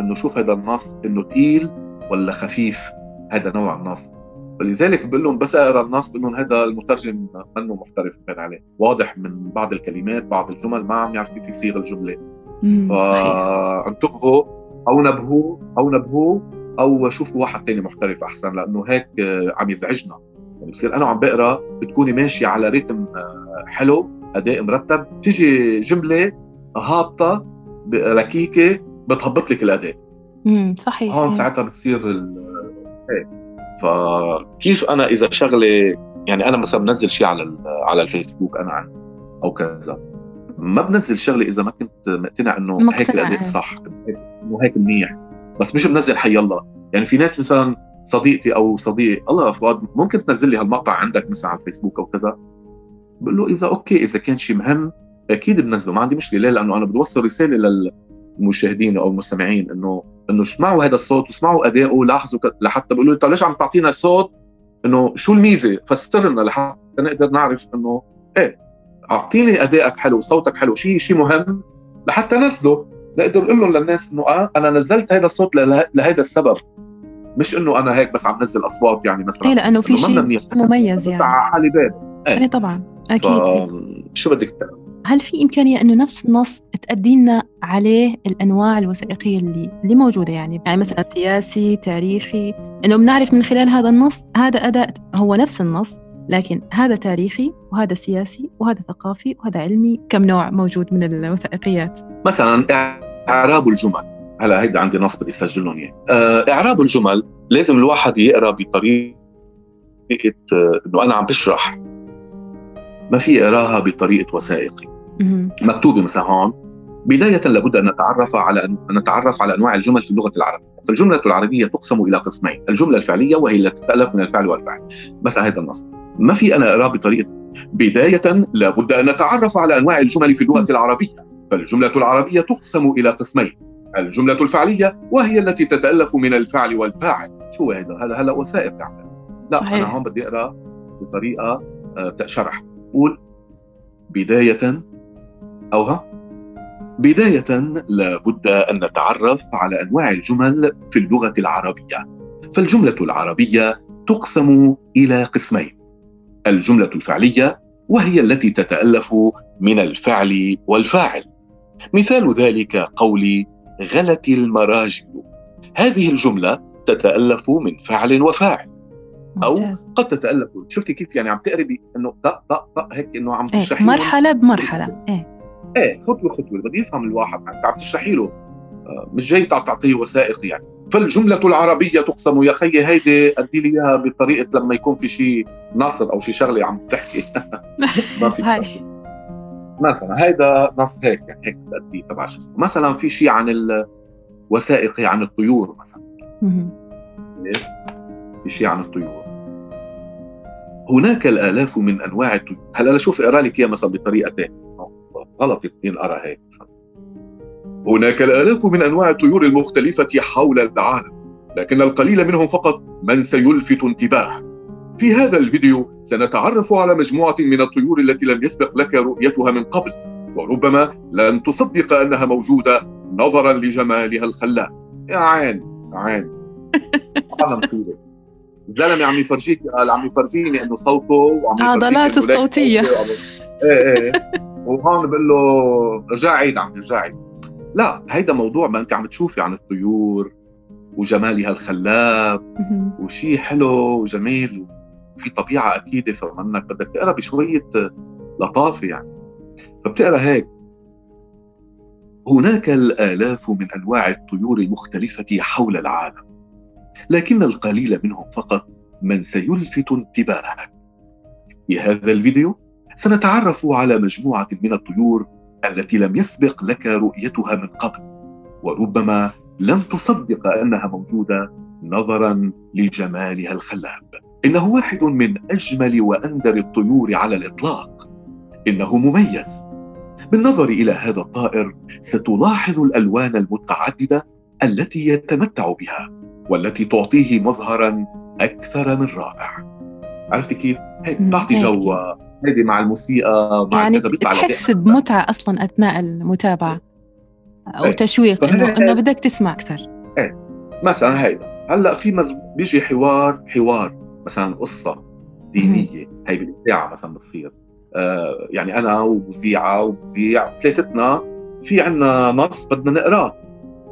إنه شوف هذا النص إنه ثقيل ولا خفيف؟ هذا نوع النص. ولذلك بقول لهم بس أقرأ النص بقول لهم هذا المترجم منه محترف كان عليه. واضح من بعض الكلمات بعض الجمل ما عم يعرف كيف يصيغ الجملة. فانتبهوا أو نبهوه أو نبهوه أو شوفوا واحد تاني محترف أحسن لأنه هيك عم يزعجنا. يعني بصير أنا وعم بقرأ بتكوني ماشية على ريتم حلو أداء مرتب تيجي جملة هابطة ركيكة بتهبط لك الاداء امم صحيح. هون ساعتها بتصير هيك فكيف أنا إذا شغلة يعني أنا مثلا بنزل شيء على على الفيسبوك أنا عن أو كذا ما بنزل شغلة إذا ما كنت مقتنع إنه هيك الاداء صح إنه هيك منيح. بس مش بنزل حي الله. يعني في ناس مثلا صديقتي أو صديقي الله فؤاد ممكن تنزل لي هالمقطع عندك مثلا على الفيسبوك أو كذا بقول له إذا أوكي إذا كان شيء مهم أكيد بنزله ما عندي مشكلة. ليه؟ لأنه أنا بدي أوصل رسالة للمشاهدين أو المستمعين إنه إنه اسمعوا هذا الصوت واسمعوا اداؤه لاحظوا لحتى بيقولوا لي طيب ليش عم تعطينا صوت إنه شو الميزة؟ فسر لنا لحتى نقدر نعرف إنه إيه أعطيني أدائك حلو صوتك حلو شيء شيء مهم لحتى نزله نقدر نقول لهم للناس إنه آه أنا نزلت هذا الصوت لهذا السبب. مش إنه أنا هيك بس عم نزل أصوات يعني مثلا. إيه لأنه في شيء مميز يعني. على حالي بال إيه, إيه طبعا. أكيد شو بدك تعمل؟ هل في إمكانية أنه نفس النص تأدي لنا عليه الأنواع الوثائقية اللي اللي موجودة يعني؟ يعني مثلا سياسي تاريخي. أنه بنعرف من خلال هذا النص هذا أداء هو نفس النص لكن هذا تاريخي وهذا سياسي وهذا ثقافي وهذا علمي. كم نوع موجود من الوثائقيات؟ مثلا إعراب الجمل. هلا هيدا عندي نص بدي اسجلهم إياه. آه، إعراب الجمل لازم الواحد يقرأ بطريقة آه، إنه أنا عم بشرح ما في اقراها بطريقة وثائقي مكتوبه مثلا هون بداية لابد أن نتعرف على أن نتعرف على أنواع الجمل في اللغة العربية، فالجملة العربية تقسم إلى قسمين، الجملة الفعلية وهي التي تتألف من الفعل والفاعل، مثلا هذا النص، ما في أنا أقراه بطريقة بداية لابد أن نتعرف على أنواع الجمل في اللغة العربية، فالجملة العربية تقسم إلى قسمين، الجملة الفعلية وهي التي تتألف من الفعل والفاعل، شو هذا؟ هذا هلا وثائق تعمل. لا صحيح. أنا هون بدي أقرأ بطريقة آه، شرح، قول. بداية أو ها؟ بداية لابد أن نتعرف على أنواع الجمل في اللغة العربية. فالجملة العربية تقسم إلى قسمين. الجملة الفعلية وهي التي تتألف من الفعل والفاعل. مثال ذلك قولي غلت المراجل هذه الجملة تتألف من فعل وفاعل. أو قد تتألف. شفتي كيف يعني عم تقربي إنه طق طق طق هيك إنه عم تشرحي إيه مرحلة بمرحلة. إيه. إيه خطوة خطوة. بده يفهم الواحد انت عم تشرحي له. آه، مش جاي تعطيه وثائق يعني. فالجملة العربية تقسم يا خيي هيدي أدي لي إياها بطريقة لما يكون في شيء نصر أو شيء شغلة عم تحكي. ما في مثلا هيدا نص هيك يعني هيك بدي تبع شو اسمه مثلا في شيء عن الوثائقي عن الطيور مثلا. في شيء عن الطيور. هناك الآلاف من أنواع الطيور. هلا شوف أقرأ لك إياه مثلا بطريقة ثانية غلط ينقرا هيك هناك الآلاف من أنواع الطيور المختلفة حول العالم لكن القليل منهم فقط من سيلفت انتباه. في هذا الفيديو سنتعرف على مجموعة من الطيور التي لم يسبق لك رؤيتها من قبل وربما لن تصدق أنها موجودة نظرا لجمالها الخلاب. يا عين يا عين. الزلمه عم يفرجيك قال عم يفرجيني إنه صوته وعم عضلاته الصوتية. إيه إيه وهون بقول له رجع عيد عم رجع عيد. لا هيدا موضوع ما أنت عم تشوفي عن الطيور وجمالها الخلاب وشيء حلو وجميل وفي طبيعة أكيدة فمنك بدك تقرأ بشوية لطافه يعني. فبتقرأ هيك. هناك الآلاف من أنواع الطيور المختلفة حول العالم. لكن القليل منهم فقط من سيلفت انتباهك. في هذا الفيديو سنتعرف على مجموعة من الطيور التي لم يسبق لك رؤيتها من قبل وربما لم تصدق أنها موجودة نظرا لجمالها الخلاب. إنه واحد من أجمل وأندر الطيور على الإطلاق. إنه مميز. بالنظر إلى هذا الطائر ستلاحظ الألوان المتعددة التي يتمتع بها. والتي تعطيه مظهرا أكثر من رائع. عرفتي كيف؟ هيك. بتعطي جو هيدي مع الموسيقى مع يعني تحس بمتعة أصلا أثناء المتابعة أو إيه. تشويق انه إنه بدك تسمع أكثر. إيه. مثلا هيدا. هلأ في مز... بيجي حوار حوار مثلا قصة دينية. هي بالاذاعه مثلا بتصير. آه يعني أنا ومذيعة ومذيع ثلاثتنا في عنا نص بدنا نقراه.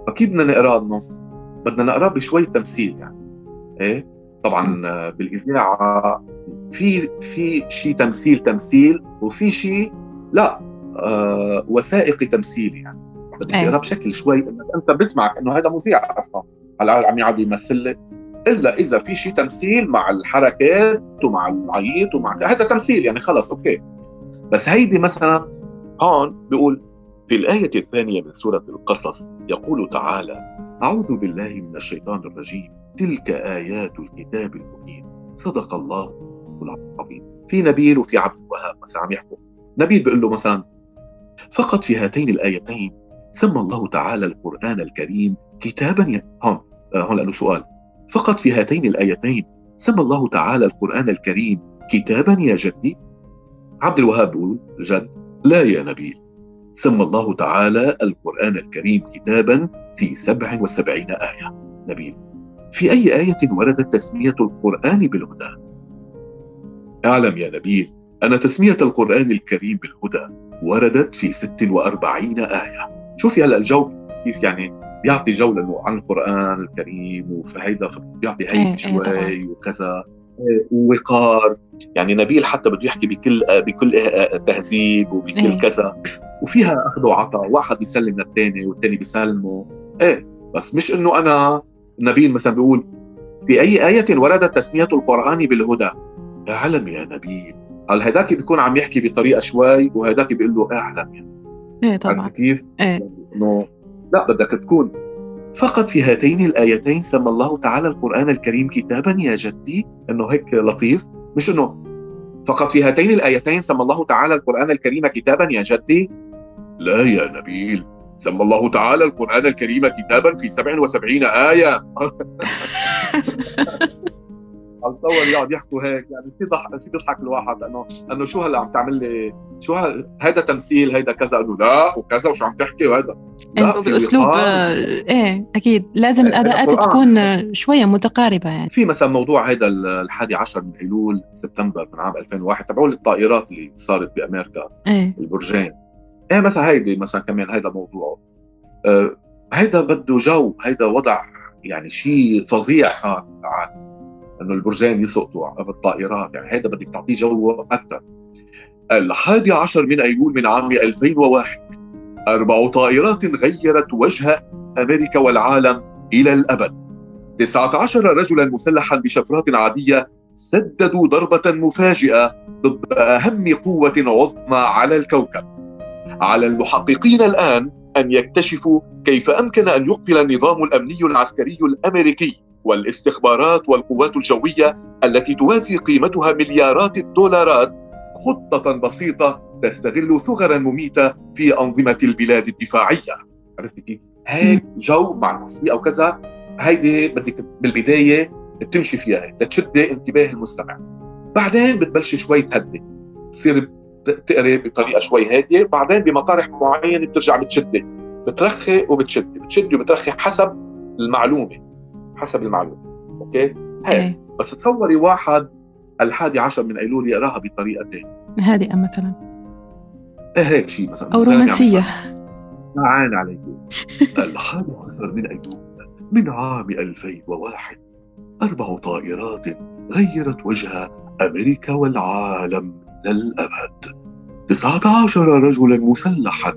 فكيف بدنا نقراه النص؟ بدنا نقراه بشوي تمثيل يعني. إيه؟ طبعا بالإذاعة في في شيء تمثيل تمثيل وفي شيء لا آه وثائقي تمثيلي يعني. بدك تقرأ بشكل شوي إنك أنت بسمعك إنه هذا مذيع أصلا. هلا عم يقعد يمثل لك. إلا إذا في شيء تمثيل مع الحركات ومع العيط ومع هذا تمثيل يعني خلص أوكي. بس هيدي مثلا هون بيقول في الآية الثانية من سورة القصص يقول تعالى أعوذ بالله من الشيطان الرجيم. تلك آيات الكتاب المبين. صدق الله العظيم. في نبيل وفي عبد الوهاب مثلا عم يحكوا نبيل بيقول له مثلا فقط في هاتين الآيتين سمى الله تعالى القرآن الكريم كتابا ي... هون آه، هون لأنه سؤال. فقط في هاتين الآيتين سمى الله تعالى القرآن الكريم كتابا يا جدي؟ عبد الوهاب بيقول جد لا يا نبيل سمى الله تعالى القرآن الكريم كتابا في سبع وسبعين آية. نبيل في أي آية وردت تسمية القرآن بالهدى؟ أعلم يا نبيل أن تسمية القرآن الكريم بالهدى وردت في 46 آية. شوفي هلا الجو كيف يعني بيعطي جو لأنه عن القرآن الكريم وفهيدا بيعطي هيك إيه، إيه، شوي وكذا ووقار. يعني نبيل حتى بده يحكي بكل بكل تهذيب وبكل إيه. كذا. وفيها اخذ وعطاء واحد بيسلم للثاني والثاني بيسلمه. إيه بس مش إنه أنا نبيل مثلا بيقول في أي آية وردت تسمية القرآن بالهدى. اعلم يا نبيل. قال هداك بيكون عم يحكي بطريقة شوي وهداك بيقول له اعلم يعني إيه طبعا. كيف؟ إيه. إنه لا بدك تكون فقط في هاتين الآيتين سمى الله تعالى القرآن الكريم كتابا يا جدي. إنه هيك لطيف. مش إنه فقط في هاتين الآيتين سمى الله تعالى القرآن الكريم كتابا يا جدي. لا يا نبيل. سمى الله تعالى القرآن الكريم كتابا في 77 آية. تصور يقعد يحكوا هيك. يعني في ضحك في بيضحك الواحد لأنه انه شو هلا عم تعمل لي؟ شو هذا تمثيل هيدا كذا. قالوا لا وكذا وشو عم تحكي؟ وهذا لا بأسلوب آه إيه أكيد. لازم الأداءات تكون شوية متقاربة يعني. في مثلا موضوع هذا الحادي عشر من أيلول سبتمبر من عام 2001 تبعوا الطائرات اللي صارت بأمريكا. إيه. البرجين. إيه مثلا هيدي مثلا كمان هيدا موضوع. آه هيدا بده جو هيدا وضع يعني شيء فظيع صار بالعالم إنه البرجين يسقطوا بالطائرات يعني هيدا بدك تعطيه جو أكثر الحادي عشر من ايلول من عام 2001 أربع طائرات غيرت وجه أمريكا والعالم إلى الأبد. 19 رجلا مسلحا بشفرات عادية سددوا ضربة مفاجئة ضد أهم قوة عظمى على الكوكب. على المحققين الآن أن يكتشفوا كيف أمكن أن يقفل النظام الأمني العسكري الأمريكي والاستخبارات والقوات الجوية التي توازي قيمتها مليارات الدولارات خطة بسيطة تستغل ثغرا مميتة في أنظمة البلاد الدفاعية. عرفت كيف؟ هيك جو مع المصري أو كذا هيدي بدك بالبداية بتمشي فيها لتشد انتباه المستمع. بعدين بتبلش شوي تهدي بتصير تقري بطريقة شوي هادية بعدين بمطارح معينه بترجع بتشدي بترخي وبتشدي بتشدي وبترخي حسب المعلومة. حسب المعلومة. أوكي؟ هيك إيه. بس تصوري واحد الحادي عشر من أيلول يقراها بطريقتين هادئة مثلا. إيه هيك شيء مثلا. أو رومانسية. ما عين عليك الحادي عشر من أيلول. من عام 2001 أربع طائرات غيرت وجه أمريكا والعالم. للأبد. 19 رجلا مسلحا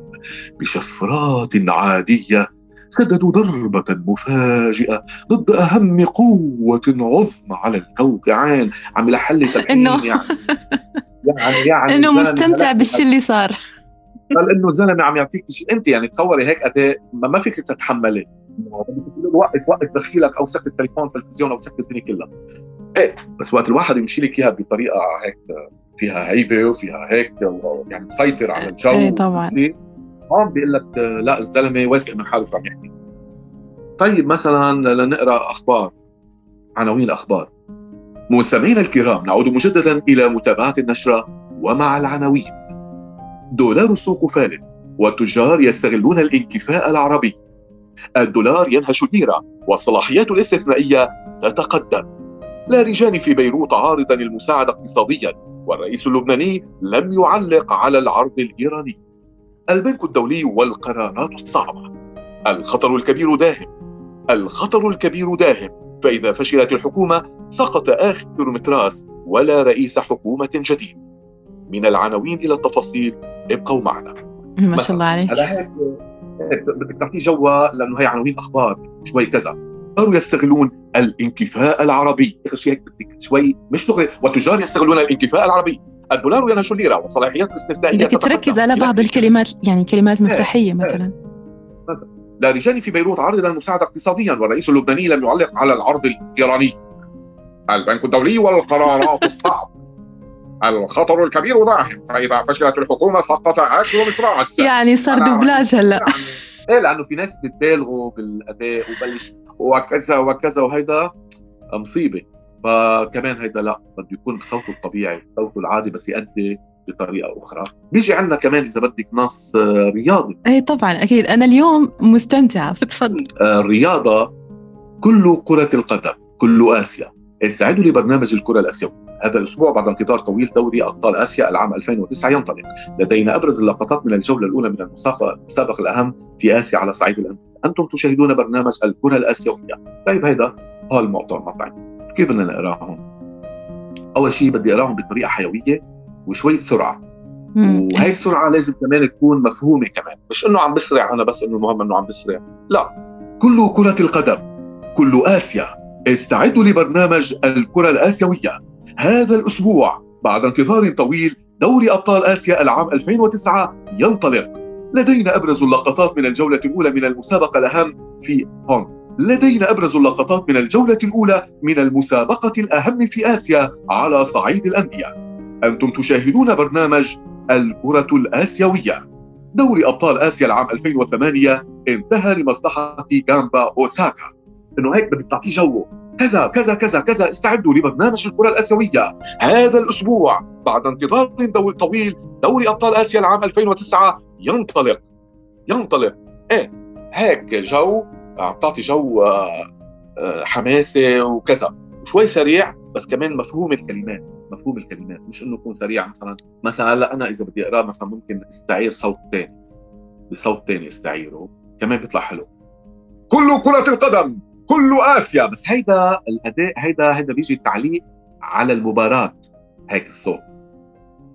بشفرات عادية سددوا ضربة مفاجئة ضد أهم قوة عظمى على الكوكب. عين عم يحل إنه يعني يعني, يعني إنه مستمتع بالشيء اللي صار. قال إنه الزلمه عم يعطيك شيء أنت يعني تصوري هيك اداء ما فيك تتحملي. وقف وقف دخيلك أو سكر التليفون التلفزيون أو سكر الدنيا كلها. إيه بس وقت الواحد يمشي لك إياها بطريقة هيك فيها هيبة وفيها هيك يعني مسيطر على الجو إيه طبعا. هون بيقول لك لا الزلمة واثق من حاله عم يحكي طيب مثلا لنقرأ أخبار عناوين الأخبار. مستمعينا الكرام نعود مجددا إلى متابعة النشرة ومع العناوين. دولار السوق فالت والتجار يستغلون الانكفاء العربي. الدولار ينهش الليره والصلاحيات الاستثنائية تتقدم. لا في بيروت عارضا المساعدة اقتصاديا. والرئيس اللبناني لم يعلق على العرض الإيراني. البنك الدولي والقرارات الصعبة. الخطر الكبير داهم. الخطر الكبير داهم. فإذا فشلت الحكومة سقط آخر متراس ولا رئيس حكومة جديد. من العناوين إلى التفاصيل ابقوا معنا. ما شاء الله عليك. بدك تعطيه جوا لأنه هي عناوين أخبار شوي كذا. صاروا يستغلون الانكفاء العربي. شوي مش دغري والتجار يستغلون الانكفاء العربي. الدولار ينهش الليره والصلاحيات الاستثنائية بدك تركز على بعض الكلمات يعني كلمات مفتاحية مثلا. مثلا لا في بيروت عرض المساعدة اقتصاديا والرئيس اللبناني لم يعلق على العرض الإيراني. البنك الدولي والقرارات الصعبة. الخطر الكبير ضاحم فإذا فشلت الحكومة سقط آخر متراس يعني صار دوبلاج هلأ. يعني إيه لأنه في ناس بتبالغوا بالأداء وبلش وكذا وكذا وهيدا مصيبة. فكمان هيدا لا بده يكون بصوته الطبيعي صوته العادي بس يأدي بطريقة أخرى. بيجي عندنا كمان إذا بدك نص آه، رياضي. اي طبعا أكيد. أنا اليوم مستمتعة. بتفضل. آه، الرياضة كل كرة القدم كل آسيا. استعدوا لبرنامج الكرة الاسيوي هذا الأسبوع بعد انتظار طويل دوري أبطال آسيا العام 2009 ينطلق. لدينا أبرز اللقطات من الجولة الأولى من المسابقة الأهم في آسيا على صعيد الانديه أنتم تشاهدون برنامج الكرة الآسيوية. طيب هذا هو الموضوع مطعم كيف بدنا نقراهم أول شيء بدي أقرأهم بطريقة حيوية وشويه سرعه وهي السرعة لازم كمان تكون مفهومة كمان. مش إنه عم بسرع أنا بس إنه المهم إنه عم بسرع. لا. كل كرة القدم كل آسيا استعدوا لبرنامج الكرة الآسيوية. هذا الأسبوع. بعد انتظار طويل دوري أبطال آسيا العام 2009 ينطلق. لدينا أبرز اللقطات من الجولة الأولى من المسابقة الأهم في هونغ. لدينا أبرز اللقطات من الجولة الأولى من المسابقة الأهم في آسيا على صعيد الأندية. أنتم تشاهدون برنامج الكرة الآسيوية. دوري أبطال آسيا العام 2008 انتهى لمصلحة جامبا أوساكا. إنه هيك بدك تعطيه جو كذا كذا كذا كذا استعدوا لبرنامج الكرة الآسيوية هذا الأسبوع. بعد انتظار طويل دوري أبطال آسيا العام 2009 ينطلق ينطلق. إيه هيك جو عم تعطي جو آه، آه، حماسة وكذا. وشوي سريع بس كمان مفهوم الكلمات مفهوم الكلمات. مش إنه يكون سريع مثلا. مثلا هلأ أنا إذا بدي اقراه مثلا ممكن استعير صوت ثاني بصوت ثاني استعيره. كمان بيطلع حلو. كل كرة القدم! كل آسيا. بس هيدا الأداء هيدا هيدا بيجي تعليق على المباراة. هيك الصوت.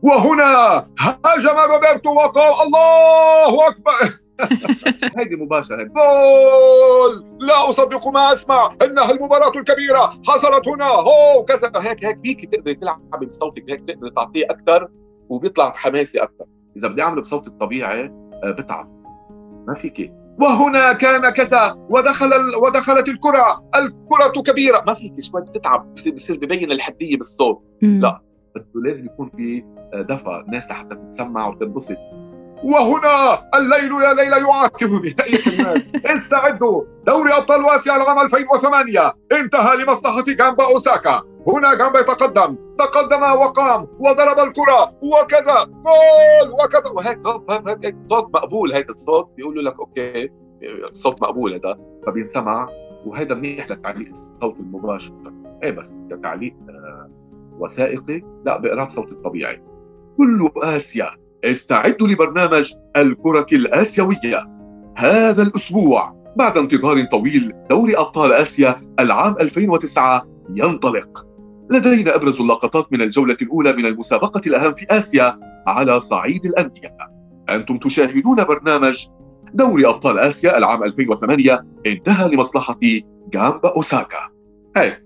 وهنا هاجم روبرتو وقال الله أكبر. هيدي مباشرة. جول! لا أصدق ما أسمع. إنها المباراة الكبيرة. حصلت هنا. هو كذا. هيك هيك. فيك تقدري تلعبي بصوتك. هيك تقدري تعطيه أكثر وبيطلع حماسي أكثر إذا بدي أعمله بصوت الطبيعي آه، بتعب. ما فيك. وهنا كان كذا ودخل ودخلت الكرة الكرة كبيرة. ما فيك شوي بتتعب بصير ببين الحدية بالصوت. لا بده لازم يكون في آه، دفع ناس لحتى تتسمع وتنبسط. وهنا الليل يا ليلى يعاتبني. اي كلمات استعدوا. دوري أبطال اسيا العام 2008 انتهى لمصلحة جامبا أوساكا. هنا جامبا يتقدم. تقدم وقام وضرب الكرة. وكذا. جول! وكذا. وهيك هيك صوت مقبول. هيك الصوت بيقولوا لك أوكي. صوت مقبول هذا فبينسمع. وهذا منيح لتعليق الصوت المباشر. إيه بس كتعليق آه، وثائقي. لا بقرا بصوت الطبيعي. كل آسيا. استعدوا لبرنامج الكرة الآسيوية. هذا الأسبوع بعد انتظار طويل دوري أبطال آسيا العام 2009 ينطلق. لدينا أبرز اللقطات من الجولة الأولى من المسابقة الأهم في آسيا على صعيد الأندية. أنتم تشاهدون برنامج دوري أبطال آسيا العام 2008 انتهى لمصلحة جامبا أوساكا. هاي.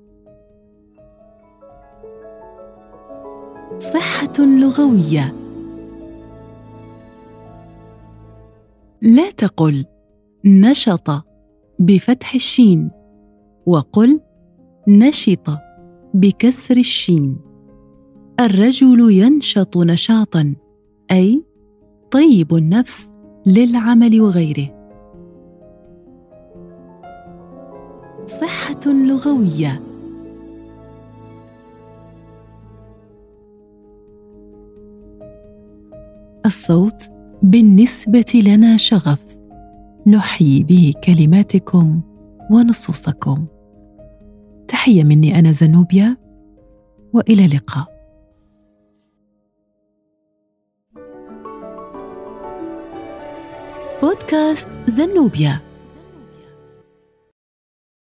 صحة لغوية. لا تقل نشط بفتح الشين وقل نشط بكسر الشين. الرجل ينشط نشاطا أي طيب النفس للعمل وغيره. صحة لغوية. الصوت بالنسبة لنا شغف. نحيي به كلماتكم ونصوصكم. تحية مني أنا زنوبيا وإلى اللقاء. بودكاست زنوبيا.